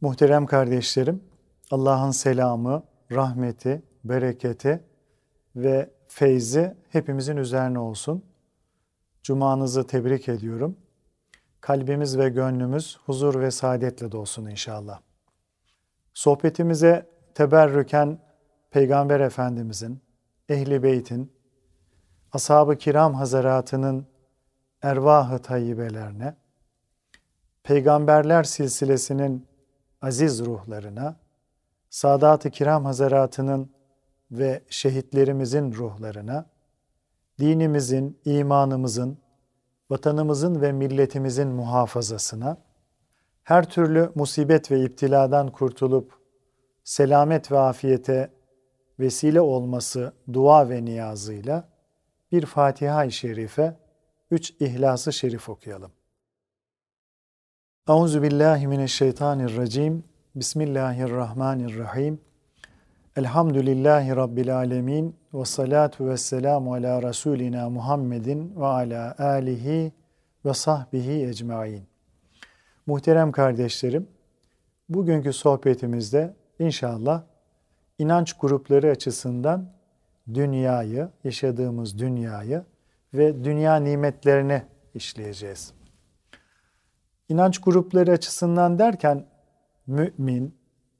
Muhterem kardeşlerim, Allah'ın selamı, rahmeti, bereketi ve feyzi hepimizin üzerine olsun. Cumanızı tebrik ediyorum. Kalbimiz ve gönlümüz huzur ve saadetle dolsun inşallah. Sohbetimize teberrüken Peygamber Efendimizin, Ehli Beyt'in, Ashab-ı Kiram Hazaratının ervah-ı tayyibelerine, Peygamberler silsilesinin aziz ruhlarına, Sadat-ı Kiram Hazaratının ve şehitlerimizin ruhlarına, dinimizin, imanımızın, vatanımızın ve milletimizin muhafazasına, her türlü musibet ve iptiladan kurtulup selamet ve afiyete vesile olması dua ve niyazıyla bir Fatiha-i Şerife, üç İhlas-ı Şerif okuyalım. Euzu billahi mineşşeytanirracim. Bismillahirrahmanirrahim. Elhamdülillahi rabbil alamin ve salatu vesselamu ala rasulina Muhammedin ve ala alihi ve sahbihi ecmaîn. Muhterem kardeşlerim, bugünkü sohbetimizde inşallah inanç grupları açısından dünyayı, yaşadığımız dünyayı ve dünya nimetlerini işleyeceğiz. İnanç grupları açısından derken mümin,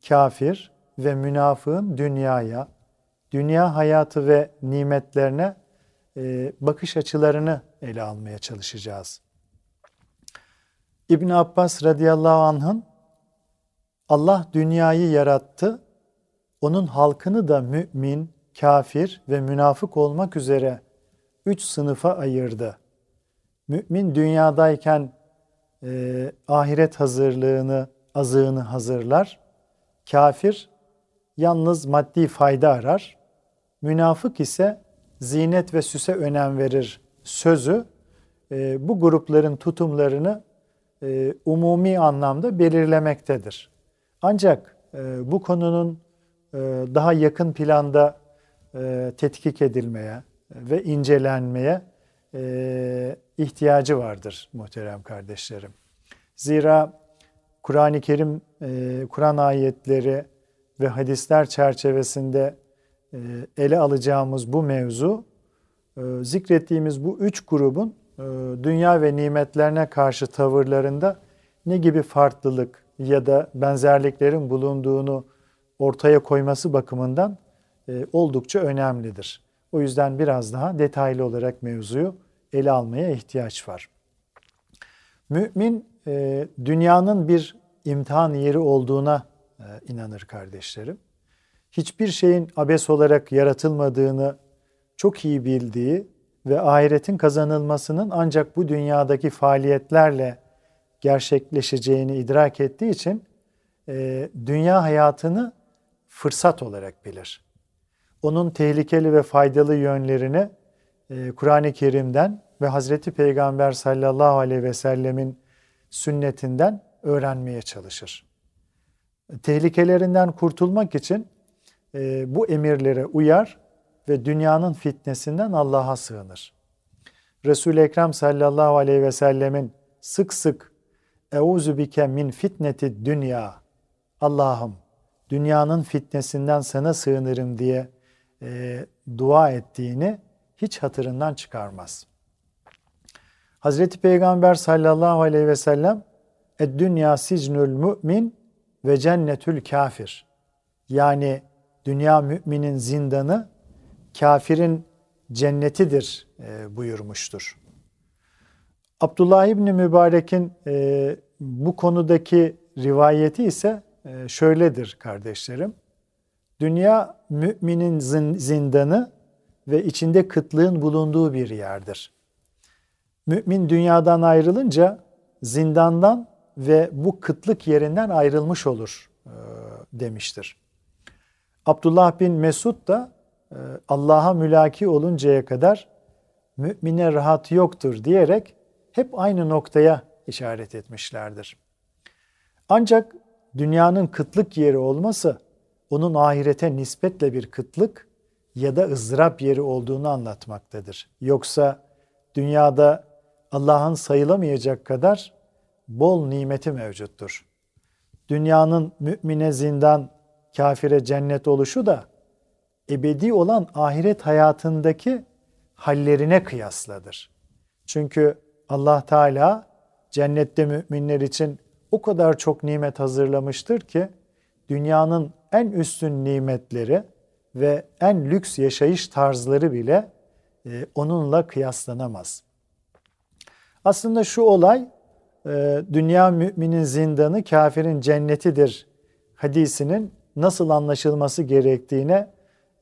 kafir ve münafığın dünyaya, dünya hayatı ve nimetlerine e, bakış açılarını ele almaya çalışacağız. İbn Abbas radıyallahu anh'ın Allah dünyayı yarattı, onun halkını da mümin, kafir ve münafık olmak üzere üç sınıfa ayırdı. Mümin dünyadayken e, ahiret hazırlığını, azığını hazırlar. Kafir yalnız maddi fayda arar. Münafık ise zinet ve süse önem verir sözü e, bu grupların tutumlarını e, umumi anlamda belirlemektedir. Ancak e, bu konunun e, daha yakın planda e, tetkik edilmeye ve incelenmeye e, ihtiyacı vardır muhterem kardeşlerim. Zira Kur'an-ı Kerim, e, Kur'an ayetleri ve hadisler çerçevesinde e, ele alacağımız bu mevzu, e, zikrettiğimiz bu üç grubun e, dünya ve nimetlerine karşı tavırlarında ne gibi farklılık ya da benzerliklerin bulunduğunu ortaya koyması bakımından e, oldukça önemlidir. O yüzden biraz daha detaylı olarak mevzuyu ele almaya ihtiyaç var. Mümin e, dünyanın bir imtihan yeri olduğuna e, inanır kardeşlerim. Hiçbir şeyin abes olarak yaratılmadığını çok iyi bildiği ve ahiretin kazanılmasının ancak bu dünyadaki faaliyetlerle gerçekleşeceğini idrak ettiği için e, dünya hayatını fırsat olarak bilir. Onun tehlikeli ve faydalı yönlerini e, Kur'an-ı Kerim'den ve Hazreti Peygamber sallallahu aleyhi ve sellemin sünnetinden öğrenmeye çalışır. Tehlikelerinden kurtulmak için e, bu emirlere uyar ve dünyanın fitnesinden Allah'a sığınır. Resul-i Ekrem sallallahu aleyhi ve sellemin sık sık Euzu bike min fitneti dünya. Allah'ım dünyanın fitnesinden sana sığınırım diye e, dua ettiğini hiç hatırından çıkarmaz. Hazreti Peygamber sallallahu aleyhi ve sellem dünya sicnül mümin ve cennetül kafir. Yani dünya müminin zindanı, kafirin cennetidir e, buyurmuştur. Abdullah İbni Mübarek'in e, bu konudaki rivayeti ise e, şöyledir kardeşlerim. Dünya müminin zindanı ve içinde kıtlığın bulunduğu bir yerdir. Mümin dünyadan ayrılınca zindandan ve bu kıtlık yerinden ayrılmış olur e, demiştir. Abdullah bin Mesud da e, Allah'a mülaki oluncaya kadar mümine rahat yoktur diyerek hep aynı noktaya işaret etmişlerdir. Ancak dünyanın kıtlık yeri olması onun ahirete nispetle bir kıtlık ya da ızdırap yeri olduğunu anlatmaktadır. Yoksa dünyada Allah'ın sayılamayacak kadar bol nimeti mevcuttur. dünyanın mümine zindan, kafire cennet oluşu da ebedi olan ahiret hayatındaki hallerine kıyasladır. Çünkü Allah Teala cennette müminler için o kadar çok nimet hazırlamıştır ki dünyanın en üstün nimetleri ve en lüks yaşayış tarzları bile e, onunla kıyaslanamaz. Aslında şu olay e, dünya müminin zindanı kafirin cennetidir hadisinin nasıl anlaşılması gerektiğine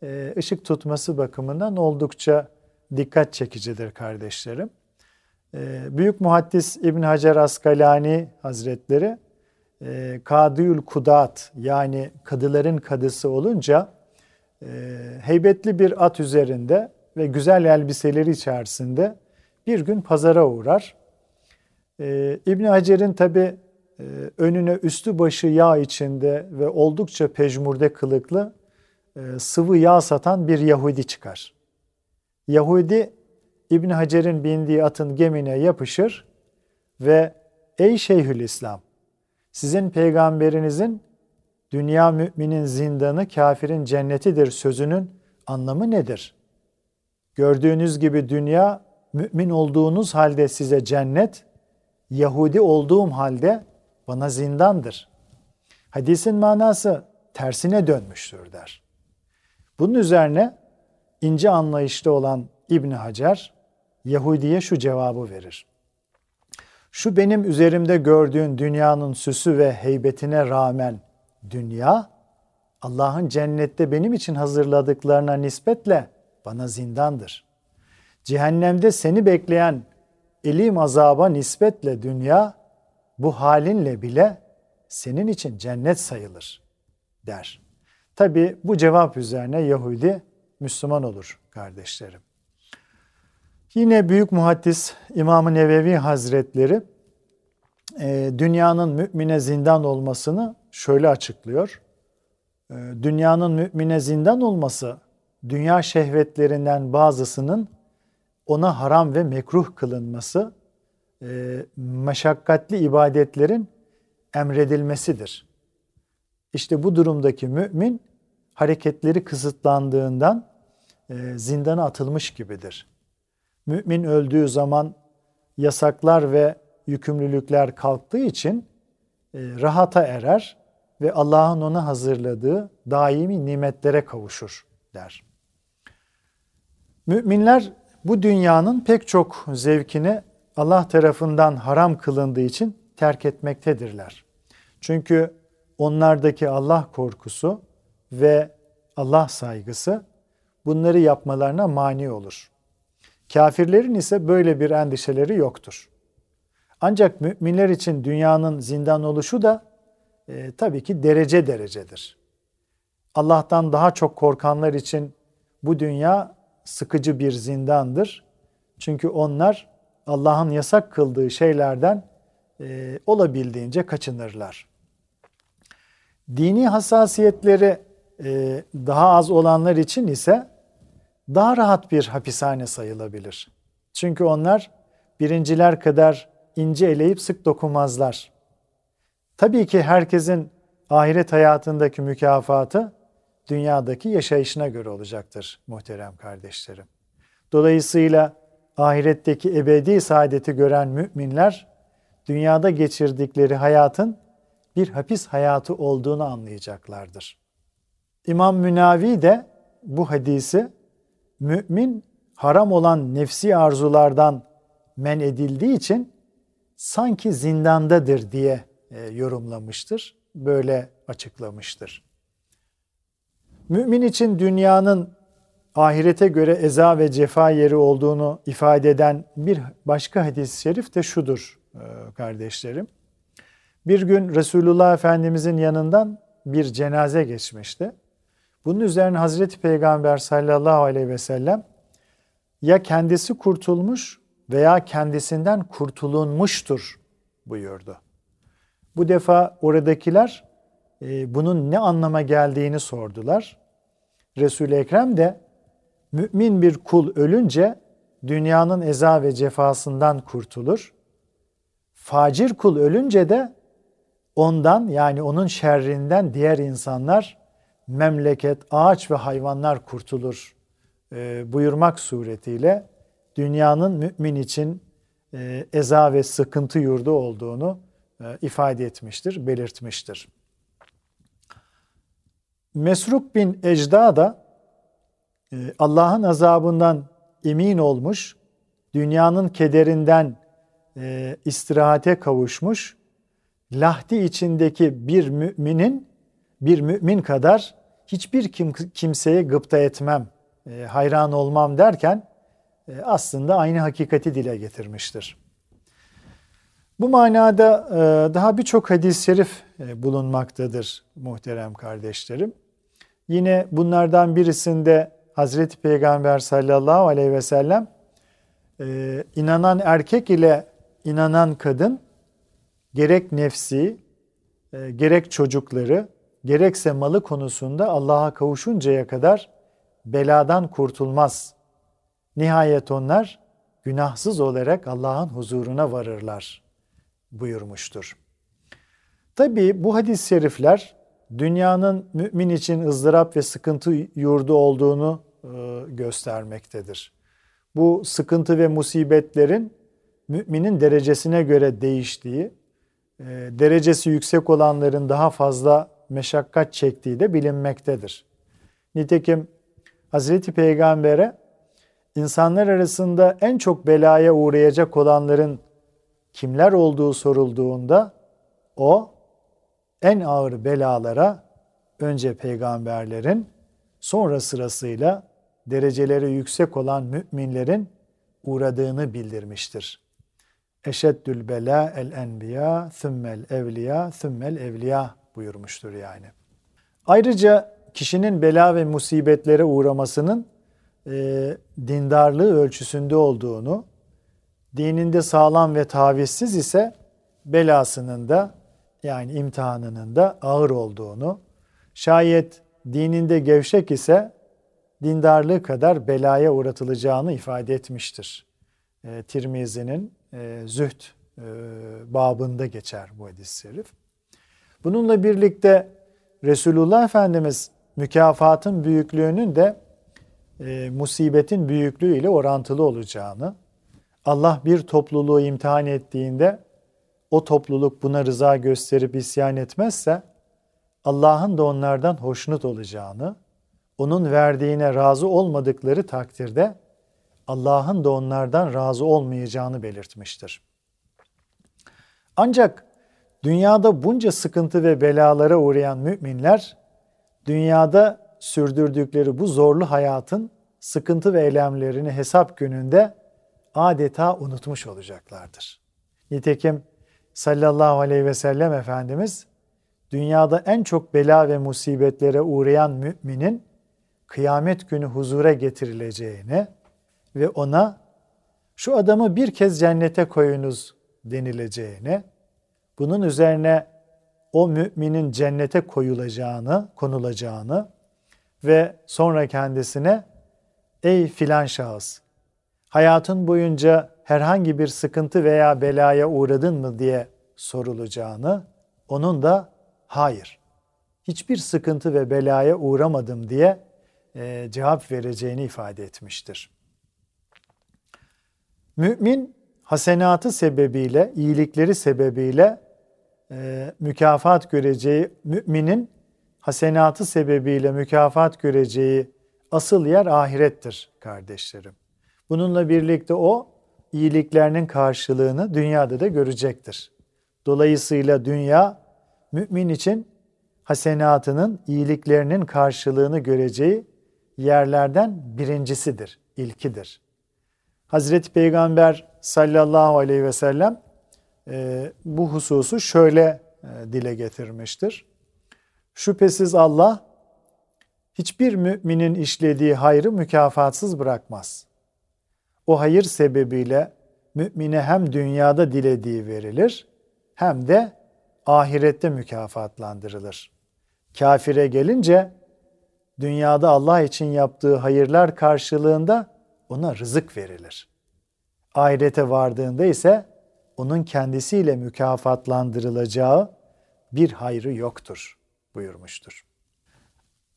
e, ışık tutması bakımından oldukça dikkat çekicidir kardeşlerim. Büyük muhaddis İbn Hacer Askalani Hazretleri Kadıyül Kudat yani kadıların kadısı olunca heybetli bir at üzerinde ve güzel elbiseleri içerisinde bir gün pazara uğrar. Ee, İbn Hacer'in tabi e, önüne üstü başı yağ içinde ve oldukça pejmurde kılıklı e, sıvı yağ satan bir Yahudi çıkar. Yahudi İbn Hacer'in bindiği atın gemine yapışır ve ey Şeyhülislam sizin peygamberinizin dünya müminin zindanı kafirin cennetidir sözünün anlamı nedir? Gördüğünüz gibi dünya mümin olduğunuz halde size cennet, Yahudi olduğum halde bana zindandır. Hadisin manası tersine dönmüştür der. Bunun üzerine ince anlayışta olan İbn Hacer Yahudi'ye şu cevabı verir. Şu benim üzerimde gördüğün dünyanın süsü ve heybetine rağmen dünya Allah'ın cennette benim için hazırladıklarına nispetle bana zindandır. Cehennemde seni bekleyen elim azaba nispetle dünya bu halinle bile senin için cennet sayılır der. Tabi bu cevap üzerine Yahudi Müslüman olur kardeşlerim. Yine büyük muhaddis İmam-ı Nevevi Hazretleri e, dünyanın mümine zindan olmasını şöyle açıklıyor. E, dünyanın mümine zindan olması dünya şehvetlerinden bazısının ona haram ve mekruh kılınması e, meşakkatli ibadetlerin emredilmesidir. İşte bu durumdaki mümin hareketleri kısıtlandığından zindana atılmış gibidir. Mümin öldüğü zaman yasaklar ve yükümlülükler kalktığı için e, rahata erer ve Allah'ın ona hazırladığı daimi nimetlere kavuşur der. Müminler bu dünyanın pek çok zevkini Allah tarafından haram kılındığı için terk etmektedirler. Çünkü onlardaki Allah korkusu ve Allah saygısı bunları yapmalarına mani olur. Kafirlerin ise böyle bir endişeleri yoktur. Ancak müminler için dünyanın zindan oluşu da e, tabii ki derece derecedir. Allah'tan daha çok korkanlar için bu dünya sıkıcı bir zindandır. Çünkü onlar Allah'ın yasak kıldığı şeylerden e, olabildiğince kaçınırlar. Dini hassasiyetleri e, daha az olanlar için ise daha rahat bir hapishane sayılabilir. Çünkü onlar birinciler kadar ince eleyip sık dokunmazlar. Tabii ki herkesin ahiret hayatındaki mükafatı dünyadaki yaşayışına göre olacaktır muhterem kardeşlerim. Dolayısıyla ahiretteki ebedi saadeti gören müminler dünyada geçirdikleri hayatın bir hapis hayatı olduğunu anlayacaklardır. İmam Münavi de bu hadisi mümin haram olan nefsi arzulardan men edildiği için sanki zindandadır diye e, yorumlamıştır. Böyle açıklamıştır. Mümin için dünyanın ahirete göre eza ve cefa yeri olduğunu ifade eden bir başka hadis-i şerif de şudur e, kardeşlerim. Bir gün Resulullah Efendimizin yanından bir cenaze geçmişti. Bunun üzerine Hazreti Peygamber sallallahu aleyhi ve sellem ya kendisi kurtulmuş veya kendisinden kurtulunmuştur buyurdu. Bu defa oradakiler e, bunun ne anlama geldiğini sordular. Resul-i Ekrem de mümin bir kul ölünce dünyanın eza ve cefasından kurtulur. Facir kul ölünce de ondan yani onun şerrinden diğer insanlar, memleket, ağaç ve hayvanlar kurtulur e, buyurmak suretiyle dünyanın mümin için e, eza ve sıkıntı yurdu olduğunu e, ifade etmiştir, belirtmiştir. Mesruk bin Ecda da e, Allah'ın azabından emin olmuş, dünyanın kederinden e, istirahate kavuşmuş, lahdi içindeki bir müminin bir mümin kadar hiçbir kim, kimseye gıpta etmem, e, hayran olmam derken e, aslında aynı hakikati dile getirmiştir. Bu manada e, daha birçok hadis-i şerif e, bulunmaktadır muhterem kardeşlerim. Yine bunlardan birisinde Hazreti Peygamber sallallahu aleyhi ve sellem inanan erkek ile inanan kadın gerek nefsi, gerek çocukları, gerekse malı konusunda Allah'a kavuşuncaya kadar beladan kurtulmaz. Nihayet onlar günahsız olarak Allah'ın huzuruna varırlar buyurmuştur. Tabi bu hadis-i şerifler dünyanın mümin için ızdırap ve sıkıntı yurdu olduğunu e, göstermektedir. Bu sıkıntı ve musibetlerin müminin derecesine göre değiştiği, e, derecesi yüksek olanların daha fazla meşakkat çektiği de bilinmektedir. Nitekim Hazreti Peygamber'e insanlar arasında en çok belaya uğrayacak olanların kimler olduğu sorulduğunda o en ağır belalara önce peygamberlerin sonra sırasıyla dereceleri yüksek olan müminlerin uğradığını bildirmiştir. Eşeddül bela el enbiya, thümmel evliya, thümmel evliya buyurmuştur yani. Ayrıca kişinin bela ve musibetlere uğramasının e, dindarlığı ölçüsünde olduğunu, dininde sağlam ve tavizsiz ise belasının da yani imtihanının da ağır olduğunu, şayet dininde gevşek ise dindarlığı kadar belaya uğratılacağını ifade etmiştir. E, Tirmizi'nin e, zühd e, babında geçer bu hadis-i şerif. Bununla birlikte Resulullah Efendimiz mükafatın büyüklüğünün de e, musibetin büyüklüğü ile orantılı olacağını, Allah bir topluluğu imtihan ettiğinde o topluluk buna rıza gösterip isyan etmezse Allah'ın da onlardan hoşnut olacağını, onun verdiğine razı olmadıkları takdirde Allah'ın da onlardan razı olmayacağını belirtmiştir. Ancak dünyada bunca sıkıntı ve belalara uğrayan müminler dünyada sürdürdükleri bu zorlu hayatın sıkıntı ve eylemlerini hesap gününde adeta unutmuş olacaklardır. Nitekim sallallahu aleyhi ve sellem Efendimiz dünyada en çok bela ve musibetlere uğrayan müminin kıyamet günü huzura getirileceğini ve ona şu adamı bir kez cennete koyunuz denileceğini, bunun üzerine o müminin cennete koyulacağını, konulacağını ve sonra kendisine ey filan şahıs hayatın boyunca herhangi bir sıkıntı veya belaya uğradın mı diye sorulacağını, onun da hayır, hiçbir sıkıntı ve belaya uğramadım diye e, cevap vereceğini ifade etmiştir. Mümin hasenatı sebebiyle, iyilikleri sebebiyle e, mükafat göreceği, müminin hasenatı sebebiyle mükafat göreceği asıl yer ahirettir kardeşlerim. Bununla birlikte o iyiliklerinin karşılığını dünyada da görecektir. Dolayısıyla dünya mümin için hasenatının, iyiliklerinin karşılığını göreceği yerlerden birincisidir, ilkidir. Hazreti Peygamber sallallahu aleyhi ve sellem bu hususu şöyle e, dile getirmiştir. Şüphesiz Allah hiçbir müminin işlediği hayrı mükafatsız bırakmaz. O hayır sebebiyle mümine hem dünyada dilediği verilir hem de ahirette mükafatlandırılır. Kafire gelince dünyada Allah için yaptığı hayırlar karşılığında ona rızık verilir. Ahirete vardığında ise onun kendisiyle mükafatlandırılacağı bir hayrı yoktur buyurmuştur.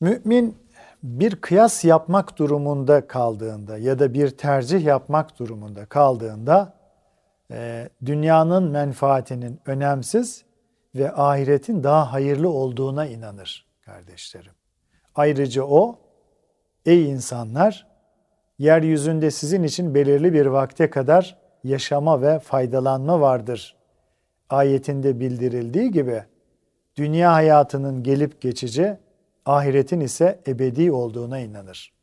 Mümin bir kıyas yapmak durumunda kaldığında ya da bir tercih yapmak durumunda kaldığında e, dünyanın menfaatinin önemsiz ve ahiretin daha hayırlı olduğuna inanır kardeşlerim. Ayrıca o, ey insanlar, yeryüzünde sizin için belirli bir vakte kadar yaşama ve faydalanma vardır. Ayetinde bildirildiği gibi, dünya hayatının gelip geçici, ahiretin ise ebedi olduğuna inanır.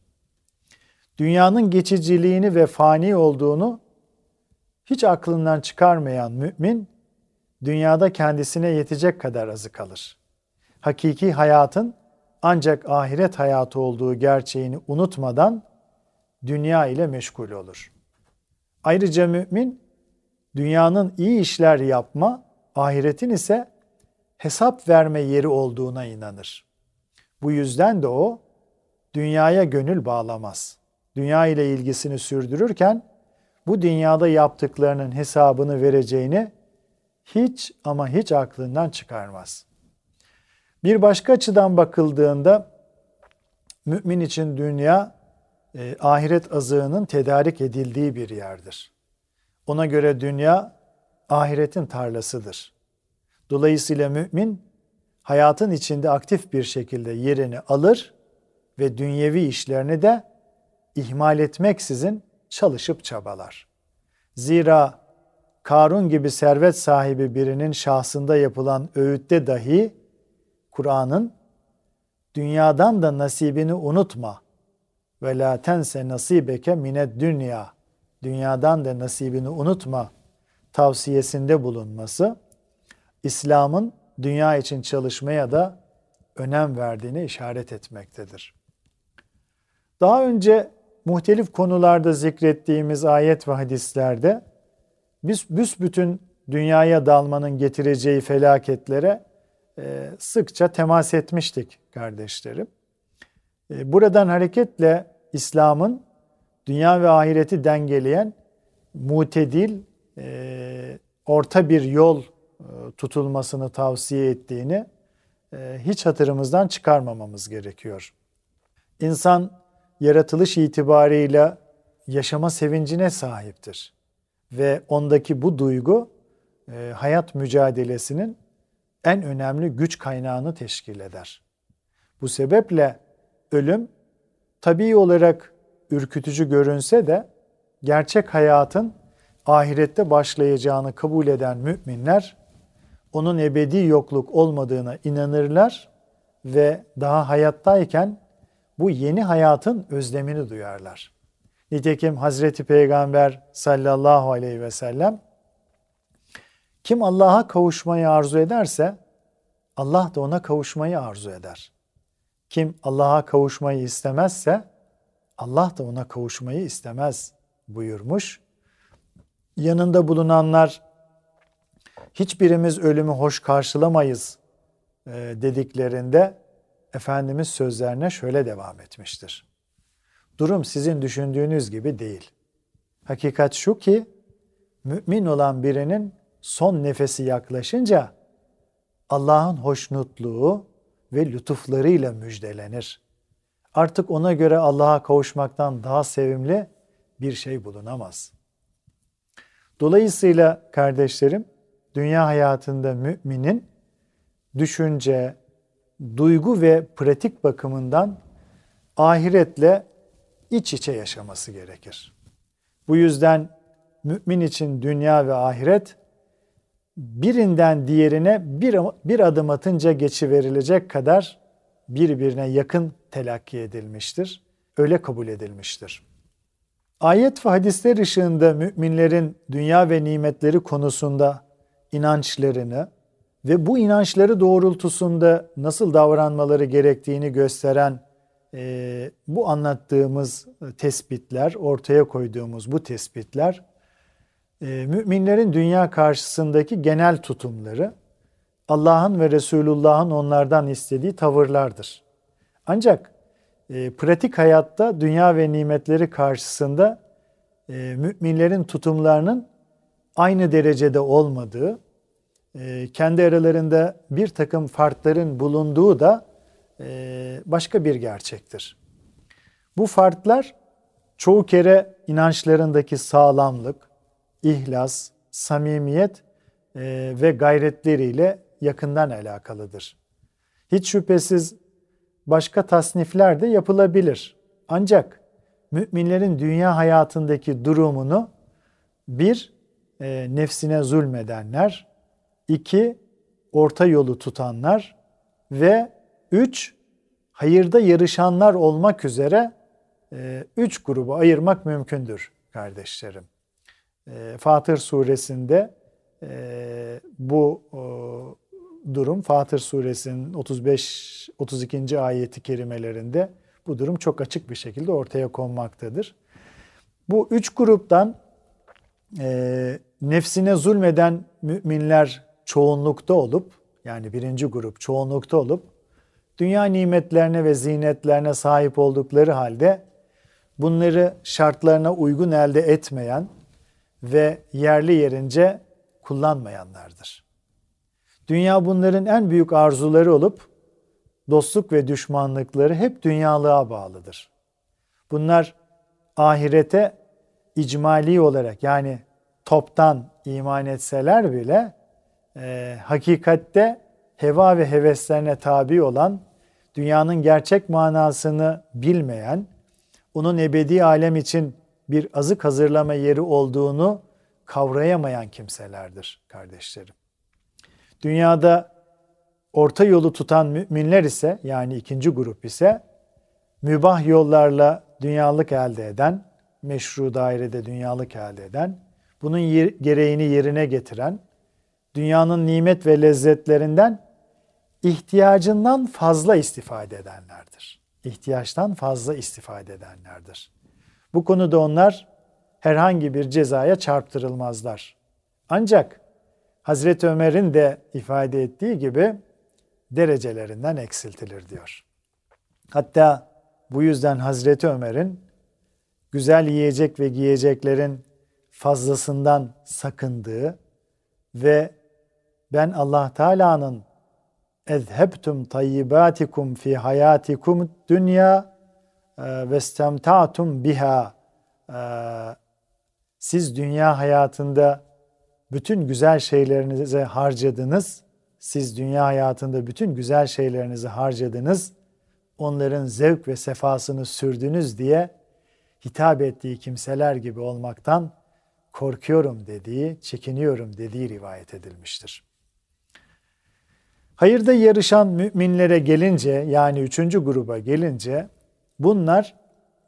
Dünyanın geçiciliğini ve fani olduğunu hiç aklından çıkarmayan mümin, dünyada kendisine yetecek kadar azı kalır. Hakiki hayatın ancak ahiret hayatı olduğu gerçeğini unutmadan dünya ile meşgul olur. Ayrıca mümin, dünyanın iyi işler yapma, ahiretin ise hesap verme yeri olduğuna inanır. Bu yüzden de o dünyaya gönül bağlamaz. Dünya ile ilgisini sürdürürken bu dünyada yaptıklarının hesabını vereceğini hiç ama hiç aklından çıkarmaz. Bir başka açıdan bakıldığında mümin için dünya e, ahiret azığının tedarik edildiği bir yerdir. Ona göre dünya ahiretin tarlasıdır. Dolayısıyla mümin hayatın içinde aktif bir şekilde yerini alır ve dünyevi işlerini de ihmal etmeksizin çalışıp çabalar. Zira Karun gibi servet sahibi birinin şahsında yapılan öğütte dahi Kur'an'ın dünyadan da nasibini unutma ve la tense nasibeke minet dünya dünyadan da nasibini unutma tavsiyesinde bulunması İslam'ın dünya için çalışmaya da önem verdiğini işaret etmektedir. Daha önce muhtelif konularda zikrettiğimiz ayet ve hadislerde biz büsbütün dünyaya dalmanın getireceği felaketlere sıkça temas etmiştik kardeşlerim. E, buradan hareketle İslam'ın dünya ve ahireti dengeleyen mutedil, e, orta bir yol tutulmasını tavsiye ettiğini hiç hatırımızdan çıkarmamamız gerekiyor. İnsan yaratılış itibarıyla yaşama sevincine sahiptir ve ondaki bu duygu e, hayat mücadelesinin en önemli güç kaynağını teşkil eder. Bu sebeple ölüm tabii olarak ürkütücü görünse de gerçek hayatın ahirette başlayacağını kabul eden müminler onun ebedi yokluk olmadığına inanırlar ve daha hayattayken bu yeni hayatın özlemini duyarlar. Nitekim Hazreti Peygamber sallallahu aleyhi ve sellem kim Allah'a kavuşmayı arzu ederse Allah da ona kavuşmayı arzu eder. Kim Allah'a kavuşmayı istemezse Allah da ona kavuşmayı istemez buyurmuş. Yanında bulunanlar hiçbirimiz ölümü hoş karşılamayız e, dediklerinde Efendimiz sözlerine şöyle devam etmiştir. Durum sizin düşündüğünüz gibi değil. Hakikat şu ki mümin olan birinin son nefesi yaklaşınca Allah'ın hoşnutluğu ve lütuflarıyla müjdelenir. Artık ona göre Allah'a kavuşmaktan daha sevimli bir şey bulunamaz. Dolayısıyla kardeşlerim, dünya hayatında müminin düşünce, duygu ve pratik bakımından ahiretle iç içe yaşaması gerekir. Bu yüzden mümin için dünya ve ahiret birinden diğerine bir, bir adım atınca geçiverilecek kadar birbirine yakın telakki edilmiştir. Öyle kabul edilmiştir. Ayet ve hadisler ışığında müminlerin dünya ve nimetleri konusunda inançlarını ve bu inançları doğrultusunda nasıl davranmaları gerektiğini gösteren e, bu anlattığımız tespitler, ortaya koyduğumuz bu tespitler müminlerin dünya karşısındaki genel tutumları, Allah'ın ve Resulullah'ın onlardan istediği tavırlardır. Ancak e, pratik hayatta dünya ve nimetleri karşısında e, müminlerin tutumlarının aynı derecede olmadığı, e, kendi aralarında bir takım farkların bulunduğu da başka bir gerçektir. Bu farklar çoğu kere inançlarındaki sağlamlık, ihlas, samimiyet e, ve gayretleriyle yakından alakalıdır. Hiç şüphesiz başka tasnifler de yapılabilir. Ancak müminlerin dünya hayatındaki durumunu bir, e, nefsine zulmedenler, iki, orta yolu tutanlar ve üç, hayırda yarışanlar olmak üzere e, üç grubu ayırmak mümkündür kardeşlerim. E, Fatır suresinde e, bu durum Fatır suresinin 35 32. ayeti kerimelerinde bu durum çok açık bir şekilde ortaya konmaktadır. Bu üç gruptan e, nefsine zulmeden müminler çoğunlukta olup yani birinci grup çoğunlukta olup dünya nimetlerine ve zinetlerine sahip oldukları halde bunları şartlarına uygun elde etmeyen ve yerli yerince kullanmayanlardır. Dünya bunların en büyük arzuları olup dostluk ve düşmanlıkları hep dünyalığa bağlıdır. Bunlar ahirete icmali olarak yani toptan iman etseler bile e, hakikatte heva ve heveslerine tabi olan, dünyanın gerçek manasını bilmeyen, onun ebedi alem için bir azık hazırlama yeri olduğunu kavrayamayan kimselerdir kardeşlerim. Dünyada orta yolu tutan müminler ise yani ikinci grup ise mübah yollarla dünyalık elde eden, meşru dairede dünyalık elde eden, bunun gereğini yerine getiren, dünyanın nimet ve lezzetlerinden ihtiyacından fazla istifade edenlerdir. İhtiyaçtan fazla istifade edenlerdir. Bu konuda onlar herhangi bir cezaya çarptırılmazlar. Ancak Hazreti Ömer'in de ifade ettiği gibi derecelerinden eksiltilir diyor. Hatta bu yüzden Hazreti Ömer'in güzel yiyecek ve giyeceklerin fazlasından sakındığı ve ben Allah Teala'nın ezhebtum tayyibatikum fi hayatikum dünya e, ve istemta'tum biha e, siz dünya hayatında bütün güzel şeylerinizi harcadınız. Siz dünya hayatında bütün güzel şeylerinizi harcadınız. Onların zevk ve sefasını sürdünüz diye hitap ettiği kimseler gibi olmaktan korkuyorum dediği, çekiniyorum dediği rivayet edilmiştir. Hayırda yarışan müminlere gelince yani üçüncü gruba gelince bunlar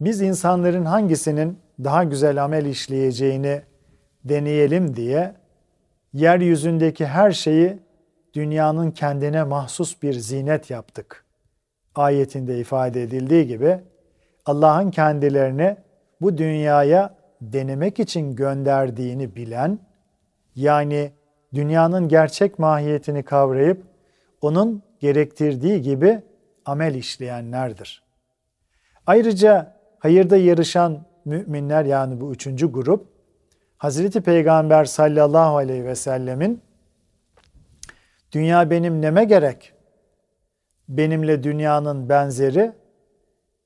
biz insanların hangisinin daha güzel amel işleyeceğini deneyelim diye yeryüzündeki her şeyi dünyanın kendine mahsus bir zinet yaptık. Ayetinde ifade edildiği gibi Allah'ın kendilerini bu dünyaya denemek için gönderdiğini bilen yani dünyanın gerçek mahiyetini kavrayıp onun gerektirdiği gibi amel işleyenlerdir. Ayrıca hayırda yarışan müminler yani bu üçüncü grup Hazreti Peygamber sallallahu aleyhi ve sellemin dünya benim neme gerek? Benimle dünyanın benzeri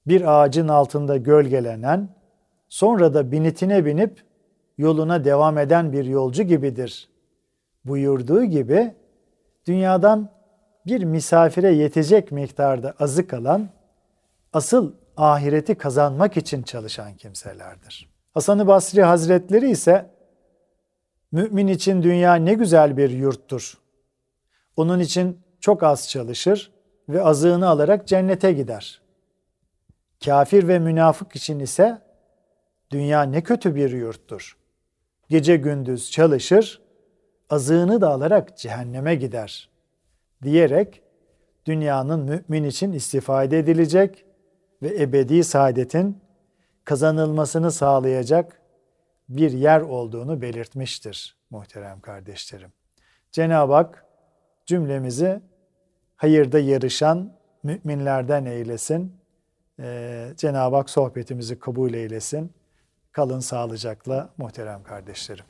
bir ağacın altında gölgelenen, sonra da binitine binip yoluna devam eden bir yolcu gibidir. Buyurduğu gibi dünyadan bir misafire yetecek miktarda azı kalan, asıl ahireti kazanmak için çalışan kimselerdir. Hasan-ı Basri Hazretleri ise mümin için dünya ne güzel bir yurttur. Onun için çok az çalışır ve azığını alarak cennete gider. Kafir ve münafık için ise dünya ne kötü bir yurttur. Gece gündüz çalışır, azığını da alarak cehenneme gider diyerek dünyanın mümin için istifade edilecek ve ebedi saadetin kazanılmasını sağlayacak bir yer olduğunu belirtmiştir muhterem kardeşlerim. Cenab-ı Hak cümlemizi hayırda yarışan müminlerden eylesin. Ee, Cenab-ı Hak sohbetimizi kabul eylesin. Kalın sağlıcakla muhterem kardeşlerim.